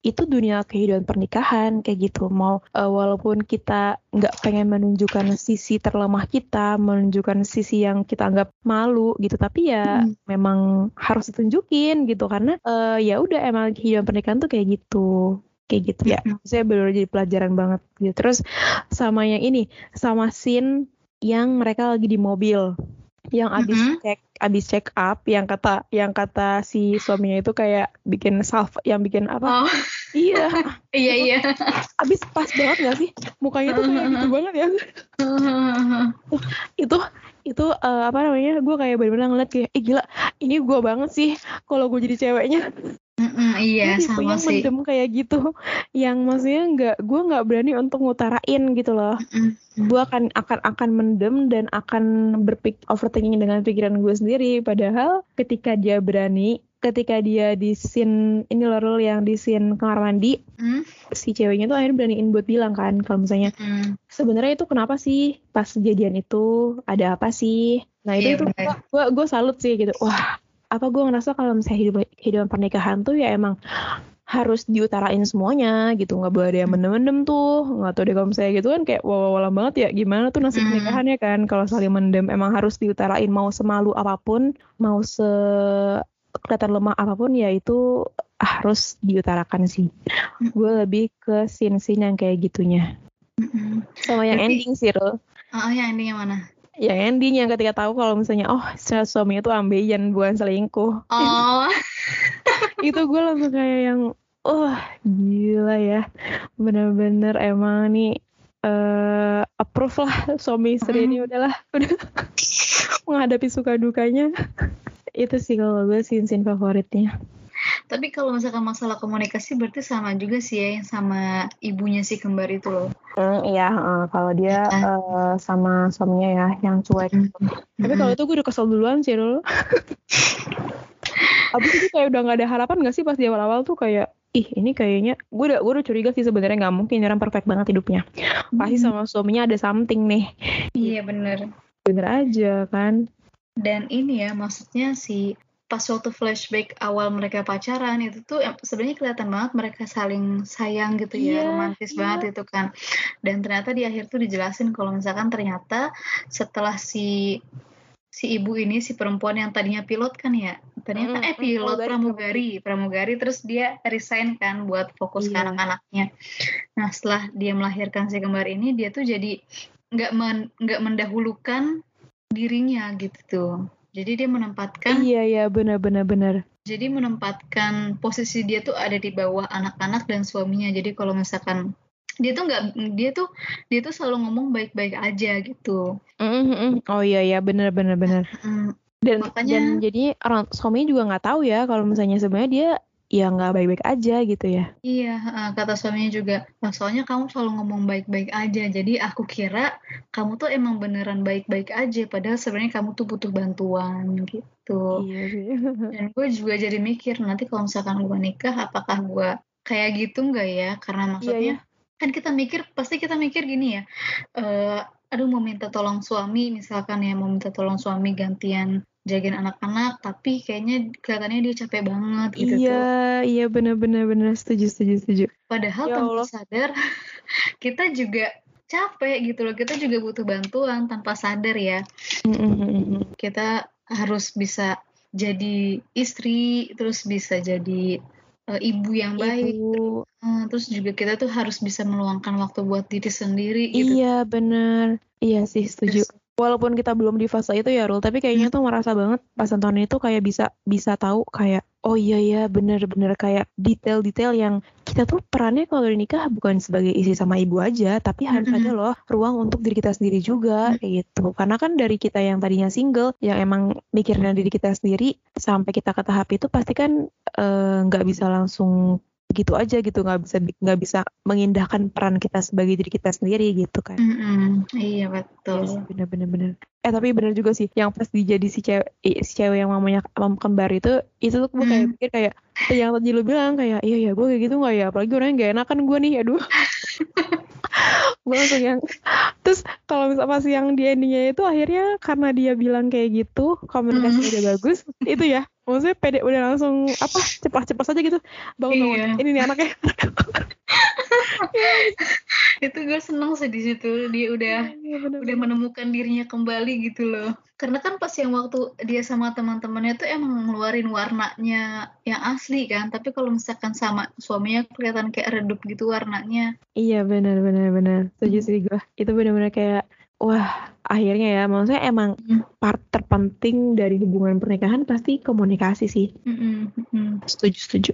itu dunia kehidupan pernikahan kayak gitu. Mau uh, walaupun kita nggak pengen menunjukkan sisi terlemah kita menunjukkan sisi yang kita anggap malu gitu tapi ya hmm. memang harus ditunjukin gitu. Karena uh, ya udah emang kehidupan pernikahan tuh kayak gitu. Kayak gitu. Ya. Saya baru jadi pelajaran banget gitu. Terus sama yang ini sama scene yang mereka lagi di mobil yang abis mm -hmm. cek abis check up yang kata yang kata si suaminya itu kayak bikin salve yang bikin apa? Oh. iya. <laughs> Iya iya. Abis pas banget gak sih? Mukanya tuh kayak gitu banget ya. Itu itu uh, apa namanya? Gue kayak bener-bener ngeliat kayak eh gila ini gue banget sih kalau gue jadi ceweknya Mm-mm, iya tipe sama sih. mendem kayak gitu yang maksudnya nggak gue nggak berani untuk ngutarain gitu loh. Gue akan akan akan mendem dan akan berpik overthinking dengan pikiran gue sendiri. Padahal ketika dia berani ketika dia di scene ini loh yang di scene kamar mandi mm. si ceweknya tuh akhirnya beraniin buat bilang kan kalau misalnya mm. sebenarnya itu kenapa sih pas kejadian itu? Ada apa sih? Nah itu yeah, itu gue gue salut sih gitu. Wah apa gue ngerasa kalau misalnya hidup kehidupan pernikahan tuh ya emang harus diutarain semuanya gitu. Nggak boleh ada yang mendem-mendem tuh. Nggak tahu deh kalau misalnya gitu kan kayak wawalan banget ya. Gimana tuh nasib hmm. pernikahannya kan? Kalau saling mendem emang harus diutarain mau semalu apa pun mau se kelihatan lemah apa pun ya itu harus diutarakan sih. Hmm. gue lebih ke scene-scene yang kayak gitunya. Hmm. sama yang ending sih lo oh yang ending yang mana yang ending yang ketika tahu kalau misalnya oh suaminya tuh ambeien bukan selingkuh. Oh. <laughs> Itu gue langsung kayak yang oh gila ya. Bener-bener emang nih uh, approve lah suami istri ini udahlah. Udah. <laughs> Menghadapi suka dukanya. <laughs> Itu sih kalau gue scene scene favoritnya Tapi kalau misalkan masalah komunikasi berarti sama juga sih ya yang sama ibunya si kembar itu loh. Hmm, iya, uh, kalau dia uh, sama suaminya ya yang cuek. Hmm. Tapi kalau itu gue udah kesel duluan sih dulu. <laughs> Abis itu kayak udah gak ada harapan gak sih pas di awal-awal tuh kayak ih ini kayaknya gue udah gue udah curiga sih sebenarnya nggak mungkin orang perfect banget hidupnya pasti sama suaminya ada something nih Iya bener. bener aja kan Dan ini ya maksudnya si pas waktu flashback awal mereka pacaran itu tuh sebenarnya kelihatan banget mereka saling sayang gitu ya, Iya, romantis iya. banget itu kan. Dan ternyata di akhir tuh dijelasin kalau misalkan ternyata setelah si si ibu ini si perempuan yang tadinya pilot kan ya, ternyata Mm, eh pilot pramugari, pramugari, pramugari terus dia resign kan buat fokus ke Iya. anak-anaknya. Nah setelah dia melahirkan si kembar ini dia tuh jadi nggak men- nggak mendahulukan dirinya gitu tuh. Jadi dia menempatkan iya iya bener bener bener jadi menempatkan posisi dia tuh ada di bawah anak-anak dan suaminya. Jadi kalau misalkan dia tuh nggak dia tuh dia tuh selalu ngomong baik-baik aja gitu. Mm, mm, mm. oh iya iya bener bener bener Mm, dan Makanya- dan jadi orang suaminya juga nggak tahu ya kalau misalnya sebenarnya dia ya nggak baik-baik aja gitu ya iya, kata suaminya juga. "Nah, soalnya kamu selalu ngomong baik-baik aja. Jadi aku kira kamu tuh emang beneran baik-baik aja. Padahal sebenarnya kamu tuh butuh bantuan gitu. iya sih <laughs> Dan gue juga jadi mikir nanti kalau misalkan gue nikah, apakah gue kayak gitu nggak ya? Karena maksudnya kan kita mikir pasti kita mikir gini ya. eh aduh mau minta tolong suami misalkan ya mau minta tolong suami gantian jagain anak-anak tapi kayaknya kelihatannya dia capek banget gitu tuh. iya iya bener bener setuju setuju setuju Padahal Ya tanpa sadar <laughs> kita juga capek gitu loh. Kita juga butuh bantuan tanpa sadar ya. Mm, mm, mm, mm. Kita harus bisa jadi istri, terus bisa jadi eh, ibu yang baik. Ibu. Eh, terus juga kita tuh harus bisa meluangkan waktu buat diri sendiri gitu. Iya bener Iya sih setuju Terus- Walaupun kita belum di fase itu ya Rul Tapi kayaknya tuh merasa banget Pas nonton itu kayak bisa Bisa tahu kayak Oh iya ya bener-bener kayak Detail-detail yang Kita tuh perannya kalau udah nikah Bukan sebagai istri sama ibu aja Tapi harus ada loh Ruang untuk diri kita sendiri juga Kayak gitu. Karena kan dari kita yang tadinya single Yang emang mikirin diri kita sendiri Sampai kita ke tahap itu Pasti kan eh, nggak bisa langsung gitu aja gitu nggak bisa nggak bisa mengindahkan peran kita sebagai diri kita sendiri gitu kan Mm-mm. Iya Iya betul. sih, bener bener bener eh tapi bener juga sih yang pas dijadi si cewek eh, si cewek yang mamanya mam kembar itu itu tuh gue kayak Hmm. pikir kayak yang tadi lu bilang kayak iya ya gue kayak gitu nggak ya apalagi orangnya gak enakan gue nih aduh <laughs> gue langsung yang terus kalau misal pas yang di endingnya itu akhirnya karena dia bilang kayak gitu komunikasinya Hmm. udah bagus itu ya maksudnya pede udah langsung apa cepat-cepat saja gitu bangun bangun Iya. ini nih anaknya <laughs> Itu gue seneng sih di situ dia udah Iya, bener, udah menemukan dirinya kembali gitu loh. Karena kan pas yang waktu dia sama teman-temannya tuh emang ngeluarin warnanya yang asli kan. Tapi kalau misalkan sama suaminya kelihatan kayak redup gitu warnanya. Iya benar benar benar setuju sih gue itu benar-benar kayak wah akhirnya ya maksudnya emang Hmm. part terpenting dari hubungan pernikahan pasti komunikasi sih Mm-mm, mm-mm. setuju setuju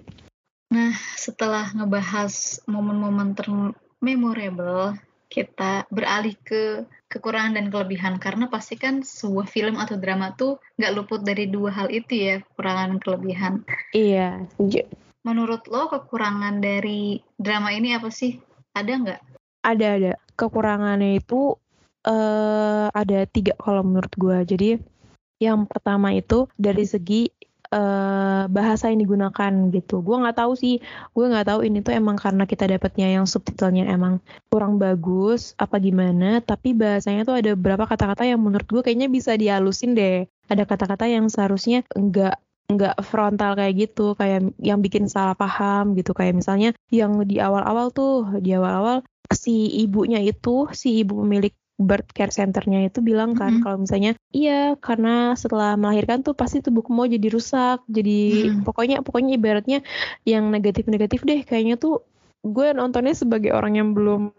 Setelah ngebahas momen-momen termemorable, kita beralih ke kekurangan dan kelebihan. Karena pasti kan sebuah film atau drama tuh nggak luput dari dua hal itu ya, kekurangan dan kelebihan. iya setuju Menurut lo kekurangan dari drama ini apa sih? Ada nggak? ada ada kekurangannya itu eh ada tiga kalau menurut gue jadi yang pertama itu dari segi eh bahasa yang digunakan gitu. Gue nggak tahu sih. Gue nggak tahu ini tuh emang karena kita dapatnya yang subtitlenya emang kurang bagus apa gimana. Tapi bahasanya tuh ada beberapa kata-kata yang menurut gue kayaknya bisa dihalusin deh. Ada kata-kata yang seharusnya enggak nggak frontal kayak gitu. Kayak yang bikin salah paham gitu. Kayak misalnya yang di awal-awal tuh di awal-awal si ibunya itu si ibu pemilik birth care centernya itu bilang kan Mhm. kalau misalnya iya karena setelah melahirkan tuh pasti tubuhku mau jadi rusak jadi Mhm. pokoknya pokoknya ibaratnya yang negatif-negatif deh kayaknya tuh gue nontonnya sebagai orang yang belum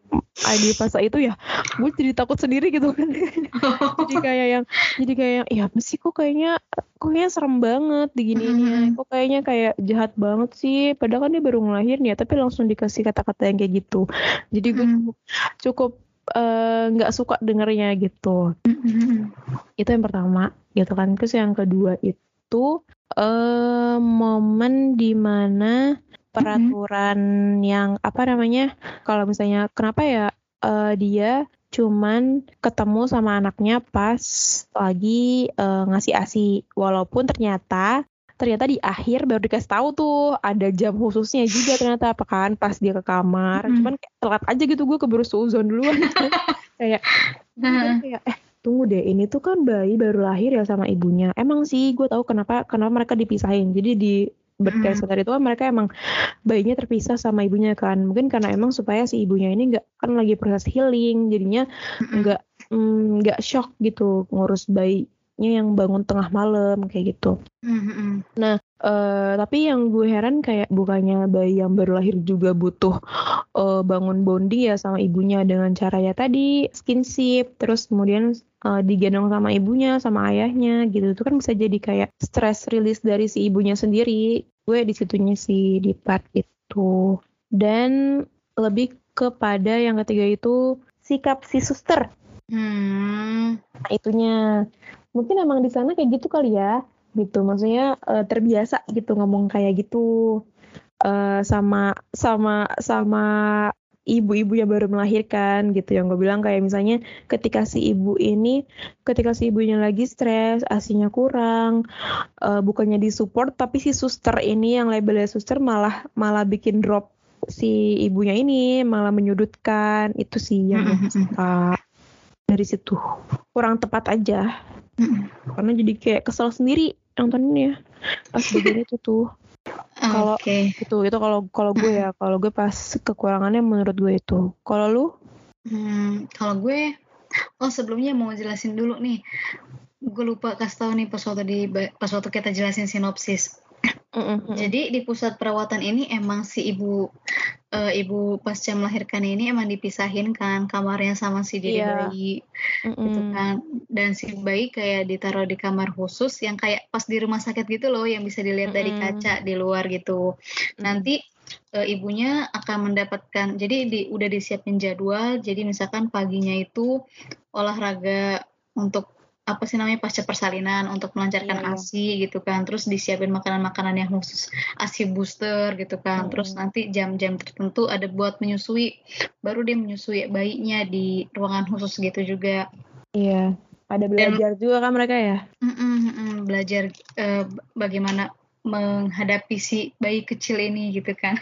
di fase itu ya gue jadi takut sendiri gitu kan <laughs> jadi kayak yang jadi kayak yang ya apa sih kok kayaknya kok kayaknya serem banget diginiin ya Mhm. kok kayaknya kayak jahat banget sih padahal kan dia baru ngelahirin ya tapi langsung dikasih kata-kata yang kayak gitu jadi gue Hmm. cukup eh, nggak suka dengernya gitu. Mm-mm. itu yang pertama gitu kan. Terus yang kedua itu eh momen di mana peraturan yang apa namanya kalau misalnya kenapa ya eh, dia cuman ketemu sama anaknya pas lagi eh, ngasih asi. Walaupun ternyata ternyata di akhir baru dikasih tahu tuh ada jam khususnya juga ternyata apa kan pas dia ke kamar. Mm. cuman kayak telat aja gitu gue keburu suzon duluan. <laughs> Kayak Nah, kayak eh tunggu deh ini tuh kan bayi baru lahir ya sama ibunya. Emang sih gue tahu kenapa kenapa mereka dipisahin. Jadi di berkait Hmm. itu kan mereka emang bayinya terpisah sama ibunya kan. Mungkin karena emang supaya si ibunya ini nggak kan lagi proses healing jadinya nggak mm, nggak shock gitu ngurus bayinya yang bangun tengah malam kayak gitu. Mm-mm. Eh, tapi yang gue heran kayak bukannya bayi yang baru lahir juga butuh eh, bangun bonding ya sama ibunya dengan cara ya tadi skinship terus kemudian eh, digendong sama ibunya sama ayahnya gitu. Itu kan bisa jadi kayak stress release dari si ibunya sendiri. Gue di situnya sih di part itu. Dan lebih kepada yang ketiga itu sikap si suster. Hmm. Nah, itunya mungkin emang di sana kayak gitu kali ya gitu. Maksudnya eh, terbiasa gitu ngomong kayak gitu. Eh, sama sama sama ibu-ibu yang baru melahirkan gitu. Yang gue bilang kayak misalnya ketika si ibu ini ketika si ibunya lagi stres asinya kurang eh, bukannya disupport tapi si suster ini yang labelnya suster malah malah bikin drop si ibunya ini malah menyudutkan. Itu sih yang suka. Dari situ. Kurang tepat aja. Karena jadi kayak kesel sendiri nontonnya pas <laughs> bagian itu tuh Kalau- Oke. itu itu kalau kalau gue ya kalau gue pas kekurangannya menurut gue itu kalau lu Hmm, kalau gue, oh sebelumnya mau jelasin dulu nih. Gue lupa kasih tahu nih pas waktu di pas waktu kita jelasin sinopsis. Jadi di pusat perawatan ini emang si ibu eh, ibu pasca melahirkan ini emang dipisahin kan kamarnya sama si diri Iya. bayi Mm-mm. gitu kan. Dan si bayi kayak ditaruh di kamar khusus yang kayak pas di rumah sakit gitu loh yang bisa dilihat dari Mm-mm. kaca di luar gitu. Nanti eh, ibunya akan mendapatkan jadi di udah disiapin jadwal. Jadi misalkan paginya itu olahraga untuk apa sih namanya pasca persalinan untuk melancarkan iya. ASI gitu kan. Terus disiapin makanan-makanan yang khusus ASI booster gitu kan. Terus Mm-mm. nanti jam-jam tertentu ada buat menyusui. Baru dia menyusui bayinya di ruangan khusus gitu juga. iya ada belajar juga kan mereka ya Mm-mm, mm-mm, belajar eh, bagaimana menghadapi si bayi kecil ini gitu kan.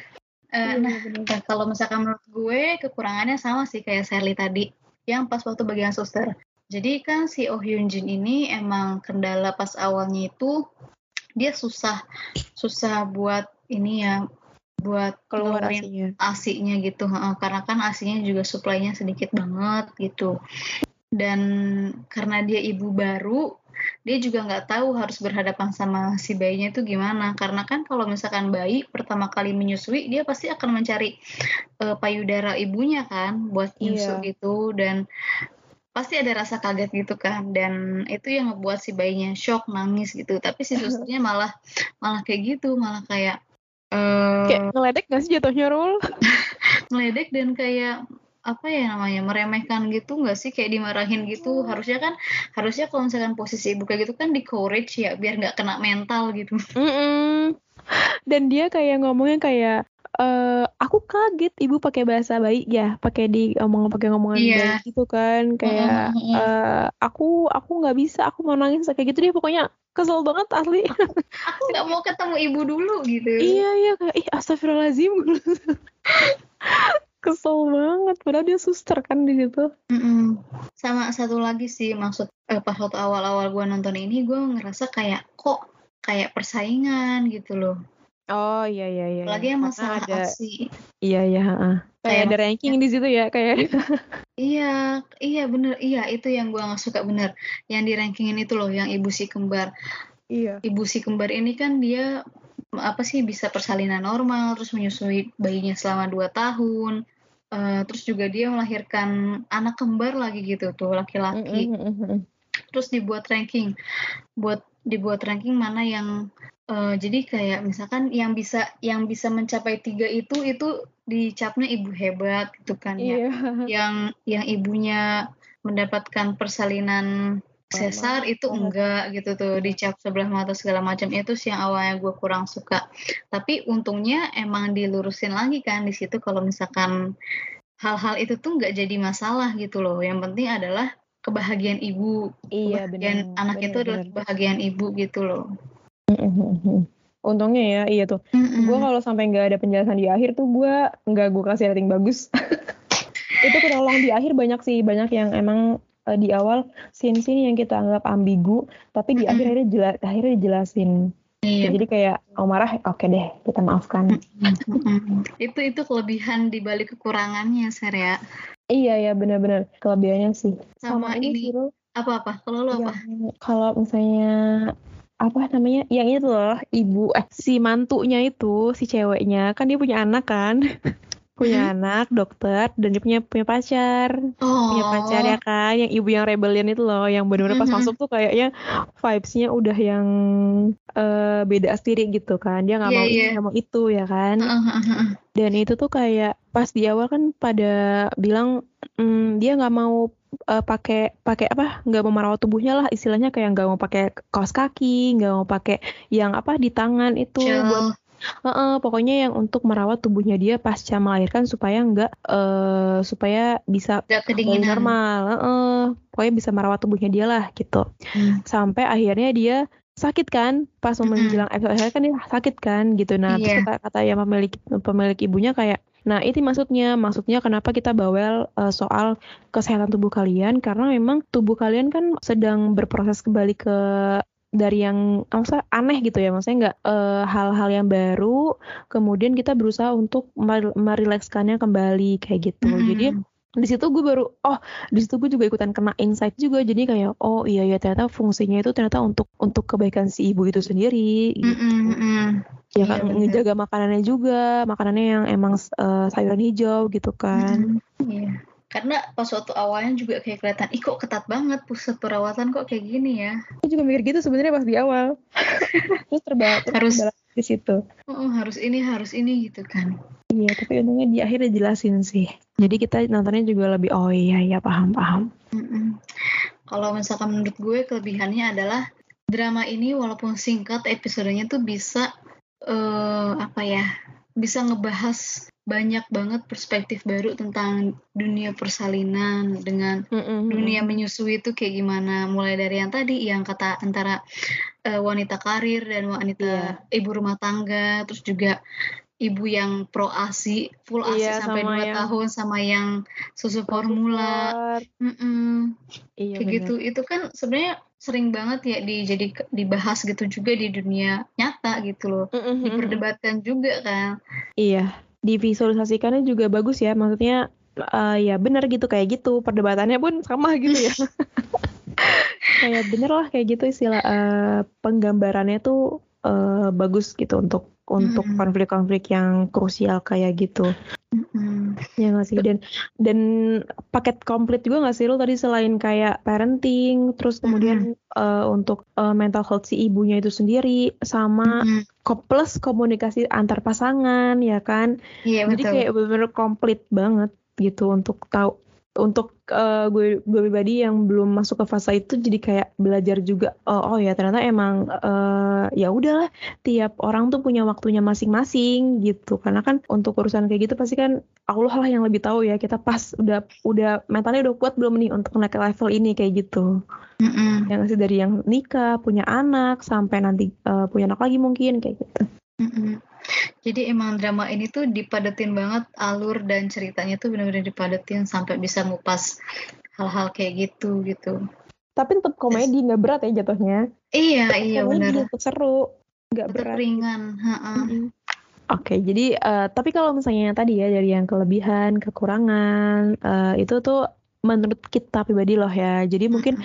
Nah, bener. Nah, kalau misalkan menurut gue kekurangannya sama sih kayak Sally tadi yang pas waktu bagian suster. Jadi kan si Oh Hyun Jin ini emang kendala pas awalnya itu dia susah susah buat ini ya buat keluar asinya. asinya gitu. Karena kan asinya juga suplainya sedikit banget gitu. Dan karena dia ibu baru dia juga nggak tahu harus berhadapan sama si bayinya itu gimana. Karena kan kalau misalkan bayi pertama kali menyusui dia pasti akan mencari eh, payudara ibunya kan buat nyusu Iya. gitu. Dan pasti ada rasa kaget gitu kan. Dan itu yang ngebuat si bayinya shock nangis gitu. Tapi si susternya malah malah kayak gitu. Malah kayak eh kayak ngeledek gak sih jatuhnya Rul? <laughs> Ngeledek dan kayak apa ya namanya meremehkan gitu nggak sih? Kayak dimarahin gitu. Harusnya kan harusnya kalau misalkan posisi ibu kayak gitu kan di courage ya biar nggak kena mental gitu. Mm-mm. dan dia kayak ngomongnya kayak eh aku kaget ibu pakai bahasa bayi ya pakai di ngomong pakai ngomongan Iya. bayi gitu kan kayak Mm, mm, mm. eh, aku aku nggak bisa aku mau nangis kayak gitu dia pokoknya kesel banget asli <laughs> aku nggak mau ketemu ibu dulu gitu iya iya kayak ih astagfirullahaladzim <laughs> kesel banget padahal dia suster kan di situ Mm-mm. sama satu lagi sih maksud eh, pas waktu awal-awal gue nonton ini gue ngerasa kayak kok kayak persaingan gitu loh oh iya iya iya apalagi yang masalah ada ASI iya iya kayak ada ranking di situ ya kayak <laughs> Iya, iya bener, iya itu yang gua nggak suka bener. Yang di rankingin itu loh, yang ibu si kembar. iya Ibu si kembar ini kan dia apa sih bisa persalinan normal, terus menyusui bayinya selama 2 tahun. Eh, terus juga dia melahirkan anak kembar lagi gitu tuh, laki-laki. Terus dibuat ranking, buat dibuat ranking mana yang eh, jadi kayak misalkan yang bisa yang bisa mencapai tiga itu itu dicapnya ibu hebat gitu kan ya. Iya. Yang yang ibunya mendapatkan persalinan sesar itu enggak gitu tuh dicap sebelah mata segala macam. Itu sih yang awalnya gue kurang suka. Tapi untungnya emang dilurusin lagi kan di situ kalau misalkan hal-hal itu tuh nggak jadi masalah gitu loh. Yang penting adalah kebahagiaan ibu. Iya kebahagiaan benar anak benar, itu adalah benar. kebahagiaan ibu gitu loh. Untungnya ya iya tuh. Mm-mm. gue kalau sampai nggak ada penjelasan di akhir tuh gue nggak gue kasih rating bagus. <laughs> Itu ketolong di akhir banyak sih banyak yang emang eh, di awal scene-scene yang kita anggap ambigu tapi di akhir akhirnya jela- akhirnya dijelasin. Iya. jadi kayak oh marah oke deh kita maafkan. Itu itu kelebihan di balik kekurangannya Ser ya iya ya benar-benar kelebihannya sih. Sama, ini ini apa-apa? Kalau lo apa? Kalau misalnya apa namanya? Yang itu loh ibu eh si mantunya itu si ceweknya. Kan dia punya anak kan <laughs> punya anak dokter dan dia punya punya pacar oh punya pacar ya kan yang ibu yang rebellion itu loh yang benar-benar pas Mhm. masuk tuh kayaknya vibes-nya udah yang eh, beda sendiri gitu kan dia nggak Iya, mau ini iya. mau itu ya kan Heeh, dan itu tuh kayak pas di awal kan pada bilang mm, dia nggak mau eh, pakai pakai apa nggak mau merawat tubuhnya lah istilahnya kayak nggak mau pakai kaos kaki nggak mau pakai yang apa di tangan itu Gel. buat Heeh, pokoknya yang untuk merawat tubuhnya dia pasca melahirkan supaya nggak eh, supaya bisa kedinginan. normal. Heeh, pokoknya bisa merawat tubuhnya dia lah gitu. Hmm. sampai akhirnya dia sakit kan? Pas mau Mm-mm. menjelang episode akhir kan dia sakit kan gitu. Nah terus Iya. kata, kata yang pemilik pemilik ibunya kayak nah itu maksudnya. Maksudnya kenapa kita bawel eh, soal kesehatan tubuh kalian? Karena memang tubuh kalian kan sedang berproses kembali ke dari yang maksudnya aneh gitu ya maksudnya nggak eh, hal-hal yang baru kemudian kita berusaha untuk mer- merilekskannya kembali kayak gitu Mm-mm. jadi di situ gue baru oh di situ gue juga ikutan kena insight juga jadi kayak oh iya ya ternyata fungsinya itu ternyata untuk untuk kebaikan si ibu itu sendiri gitu. Mm-mm, mm-mm. ya Iya, kan bener. ngejaga makanannya juga makanannya yang emang eh, sayuran hijau gitu kan Mm-mm. Iya. Karena pas waktu awalnya juga kayak kelihatan, ih kok ketat banget pusat perawatan kok kayak gini ya. gue juga mikir gitu sebenarnya pas di awal <laughs> terus terbawa Harus- di situ Oh, harus ini, harus ini gitu kan. iya tapi untungnya di akhir dijelasin sih jadi kita nontonnya juga lebih oh iya iya paham paham Mm-mm. Kalau misalkan menurut gue kelebihannya adalah drama ini walaupun singkat episodenya tuh bisa eh apa ya bisa ngebahas banyak banget perspektif baru tentang dunia persalinan dengan Mm-mm. dunia menyusui itu kayak gimana mulai dari yang tadi yang kata antara eh, wanita karir dan wanita ibu rumah tangga terus juga ibu yang pro asi full asi Iya, sampai dua yang- tahun sama yang susu formula Mm-mm. iya kayak benar. gitu itu kan sebenarnya sering banget ya di jadi dibahas gitu juga di dunia nyata gitu loh Mm-mm. diperdebatkan juga kan Iya, divisualisasikannya juga bagus ya. Maksudnya eh, ya benar gitu kayak gitu. Perdebatannya pun sama gitu ya. <laughs> kayak bener lah kayak gitu istilah eh, penggambarannya tuh eh, bagus gitu untuk untuk Mm-mm. konflik-konflik yang krusial kayak gitu. Mm-mm. Ya nggak sih dan dan paket komplit juga nggak sih lo tadi selain kayak parenting, terus kemudian eh, untuk eh, mental health si ibunya itu sendiri sama ko- plus komunikasi antar pasangan ya kan. iya Jadi betul kayak bener-bener komplit banget gitu untuk tahu untuk eh, gue gue pribadi yang belum masuk ke fase itu jadi kayak belajar juga oh, oh ya ternyata emang eh, ya udahlah tiap orang tuh punya waktunya masing-masing gitu karena kan untuk urusan kayak gitu pasti kan Allah lah yang lebih tahu ya kita pas udah udah mentalnya udah kuat belum nih untuk naik ke level ini kayak gitu Mm-mm. yang sih dari yang nikah punya anak sampai nanti eh, punya anak lagi mungkin kayak gitu Mm-mm. Jadi emang drama ini tuh dipadetin banget alur dan ceritanya tuh benar-benar dipadetin sampai bisa ngupas hal-hal kayak gitu gitu. tapi tetap komedi nggak berat ya jatuhnya Iya iya komedi benar. tetap seru nggak berat ringan. ha-ha. Mm-mm. Oke, jadi eh, tapi kalau misalnya yang tadi ya dari yang kelebihan, kekurangan, eh, itu tuh menurut kita pribadi loh ya. Jadi mungkin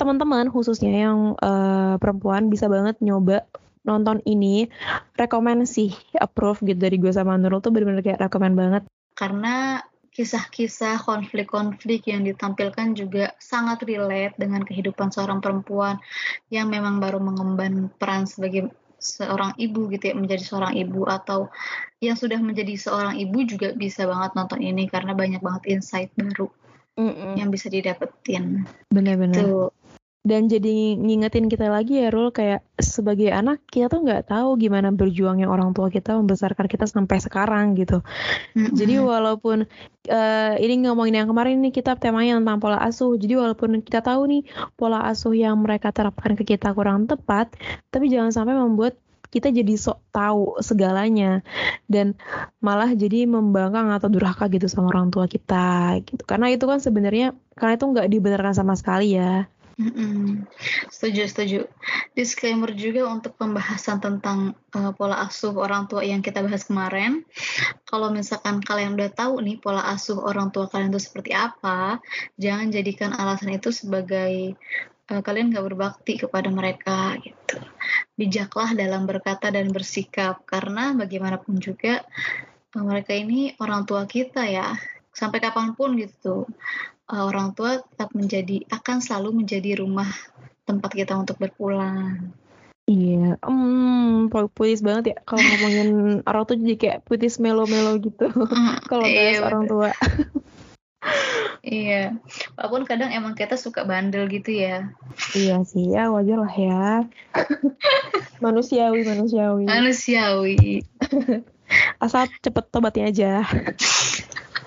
teman-teman khususnya yang eh, perempuan bisa banget nyoba nonton ini. Rekomen sih, approve gitu dari gue sama Nurul tuh bener-bener kayak rekomen banget. Karena kisah-kisah konflik-konflik yang ditampilkan juga sangat relate dengan kehidupan seorang perempuan yang memang baru mengemban peran sebagai seorang ibu gitu ya menjadi seorang ibu atau yang sudah menjadi seorang ibu juga bisa banget nonton ini karena banyak banget insight baru yang bisa didapetin Bener-bener. Dan jadi ngingetin kita lagi ya Rul kayak sebagai anak kita tuh nggak tahu gimana berjuangnya orang tua kita membesarkan kita sampai sekarang gitu. Mm-hmm. jadi walaupun uh, ini ngomongin yang kemarin ini kita temanya tentang pola asuh. Jadi walaupun kita tahu nih pola asuh yang mereka terapkan ke kita kurang tepat tapi jangan sampai membuat kita jadi sok tahu segalanya. Dan malah jadi membangkang atau durhaka gitu sama orang tua kita gitu. Karena itu kan sebenarnya karena itu nggak dibenarkan sama sekali ya Setuju, setuju. Disclaimer juga untuk pembahasan tentang uh, pola asuh orang tua yang kita bahas kemarin. Kalau misalkan kalian udah tahu nih pola asuh orang tua kalian itu seperti apa, jangan jadikan alasan itu sebagai uh, kalian gak berbakti kepada mereka gitu. Bijaklah dalam berkata dan bersikap karena bagaimanapun juga uh, mereka ini orang tua kita ya. Sampai kapan pun gitu uh, orang tua tetap menjadi akan selalu menjadi rumah tempat kita untuk berpulang. Iya, um, puitis banget ya kalau ngomongin <laughs> orang tuh jadi kayak puitis melo-melo gitu. Mm, <laughs> kalau iya, orang tua. <laughs> iya, walaupun kadang emang kita suka bandel gitu ya. Iya sih, ya wajar lah ya. manusiawi, manusiawi. Manusiawi. Asal cepet tobatnya aja.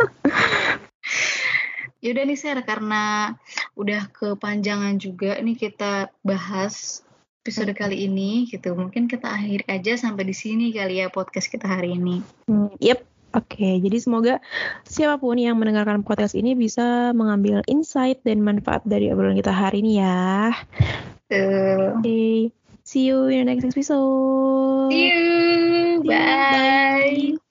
<laughs> Yaudah nih Ser, karena udah kepanjangan juga nih kita bahas episode hmm. kali ini gitu. Mungkin kita akhir aja sampai di sini kali ya podcast kita hari ini. Hmm, yep. Oke, okay, jadi semoga siapa pun yang mendengarkan podcast ini bisa mengambil insight dan manfaat dari obrolan kita hari ini ya. Oke, okay. see you in the next episode. See you. Bye. Bye.